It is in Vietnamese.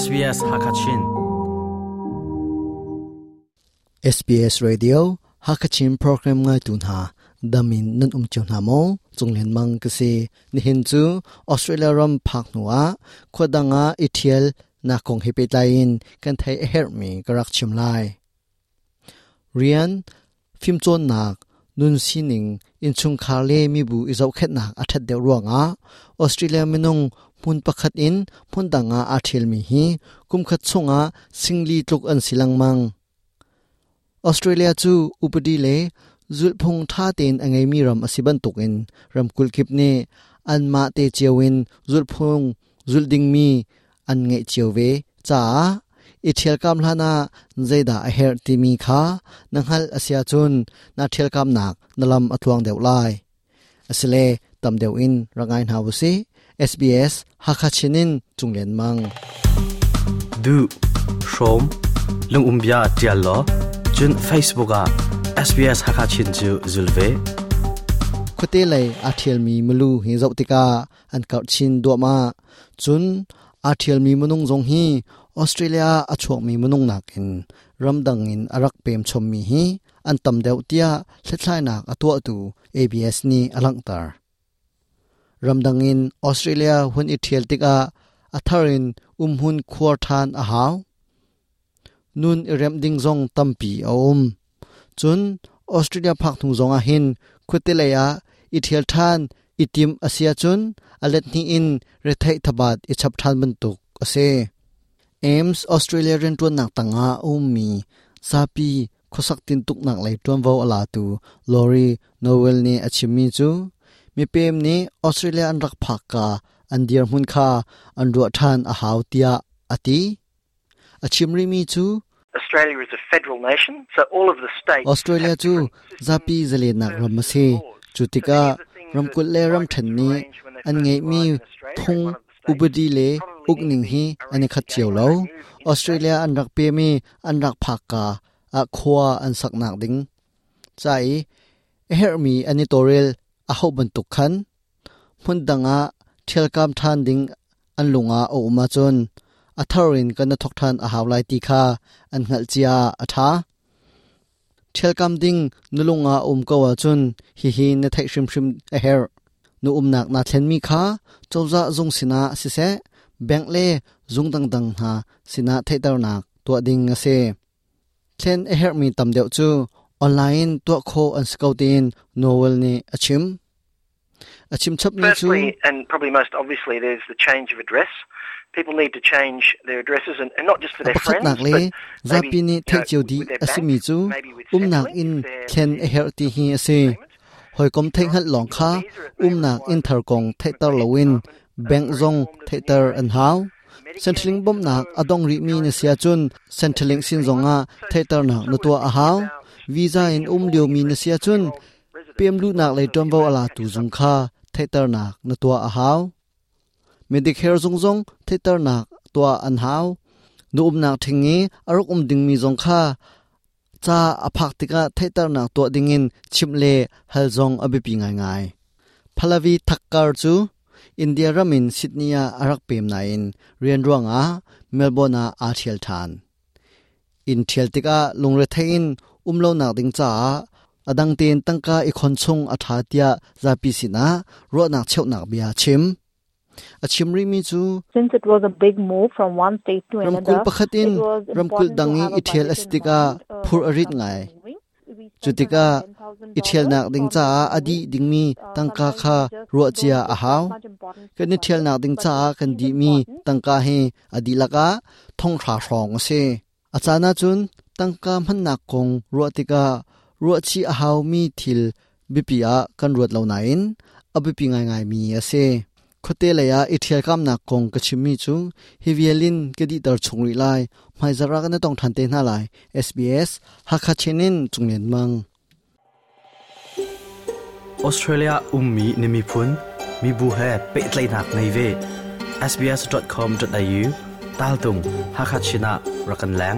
SBS Hakachin. SBS Radio Hakachin program ngai tu ha. Damin nan um chu hamo mo. Chunglen mang ka se ni hin chu Australia ram phak nuwa. Khodanga ethiel na kong hepe lain kan thai e her mi karak chim lai. Rian, phim chon nak. Nun sining in chung khar le mi bu izau khet nak athat de ruanga Australia minung mun pakhat in mun danga athil mi hi kum khat chunga, singli tluk an silang mang. Australia chu, upadi le zul phung tha ten angai mi ram asiban tukin ram kul khip ne, an ma te chewin zul ding mi, an nge chewe cha i thial kam lana zaida a her ti mi kha, nanghal asia chun na thel kam nak, nalam athuang deuh lai. Asile, tam deuh in, rangai na bu si. SBS Hakachinin chunglen mang du shom lung umbia tial lo chun Facebook a SBS Hakachin chu zulve. Khote lai athial mi mulu hi zau tika an kaut chin do ma chun athial mi munung jong hi Australia achok mi munung nakin ramdang in arak pem chom mi hi an tam deuh tia thlai nak atwa tu ABS ni alang tar ramdangin, australia um hun i thial tika atharin umhun khuar than a haw nun rem ding zong tampi a um. Chun, australia phak thung zong a hin khutelaya i thial than itim asia chun alet ni in rethai thabat i chap than ban tuk ase aims australia ren tuan nak tanga ummi sapi khosak tin tuk nak lai tuam vo ala tu. Lori novel ni achimi chu. มีเปมนี้ออสเตรเลียอันรักผักกาอันเดียร์มุนคาอันรัวทานอาหาวเตียอติอาชิมริมีจู Australia is a federal nation so all of the states Australia จูซาปีซะเลนักรมสีจุติการมกุลเลรมทันนี้อันไงมีทงอุบดีเลอุกนิงฮีอันนี้ขัดเจียวแล้วออสเตรเลียอันรักเปมีอันรักผักกาอะควาอันสักหนักดิงใจเฮอร์มีอันนี้ตัวเรล khan. Mun danga thel kam than ding an lunga o ma chon atharin kana thok than a hawlai ti kha an ngal chia a tha. Thel kam ding nulunga um ko wa chun. Hi hi na thai shim shim a her. Nu um nak na thlen mi kha. Chawza zung sina si se. Bank le zung dang dang ha sina thai tar nak to ding ase thlen a her mi tam deu chu. Online to kho an scoutin novel ni achim achim chap ni chu Firstly, and probably most obviously, there's the change of address. People need to change their addresses, and, and not just for their friends, but maybe, you know, with their bank, maybe with um family, in thlen a her ti hi ase. Hoi kom thai hal long kha. um nak in thar kong thai tar lowin bank zong thai tar an haw centraling bom nak adong ri mi na sia chun. Centraling sin zonga thai tar nak na to a haw visa in um liu mi na sia chun. Pem lu nak le tom bo ala tu zung kha thai tar nak na to a haw medicare zong zong thai tar nak to an haw nu um nak thingi aruk um ding mi zong kha cha aphak tika thaitar nak to dingin chimle halzong abipi ngai ngai phalavi thakkar chu india ramin sydneya arak pem na in rian ruanga melbourne a athial than in thial tika lungre thein umlo nak ding cha adang ten tangka i khon chung atha tia zapi sina ro nak cheu nak bia chim achimri mi chu Since it was a big move from one state to ramkul another, pakhatin ramkul important to dangi in astika uh, phur arit ngai. Chutika around $10,000 ithial nak ding cha adi dingmi Uh, tangka kha ro chia a haw kan budget, nak ding cha kan di mi tangka he adi laka thong thra rong se. Achana chun tangka man nak kong ro tika รัวชีอาฮาวมีทิลบิปีอากันรวดเหล่านั้นอบิปีง่ายง่ายมีอาเซคเตเลยาอิทธิกรรมนักกงกชิมีจุงฮิเวลินกดิตรชงริไลไม่จรักนต้องทันเตน่าไลเอสบีเอสฮักคาเชนินจุงเลีนมังออสเตรเลียอุ้มมีนิมิพุนมีบุเฮเปิดไลนักในเว sbs.com.au ตาลตุงฮักคาชินะรักันแหลง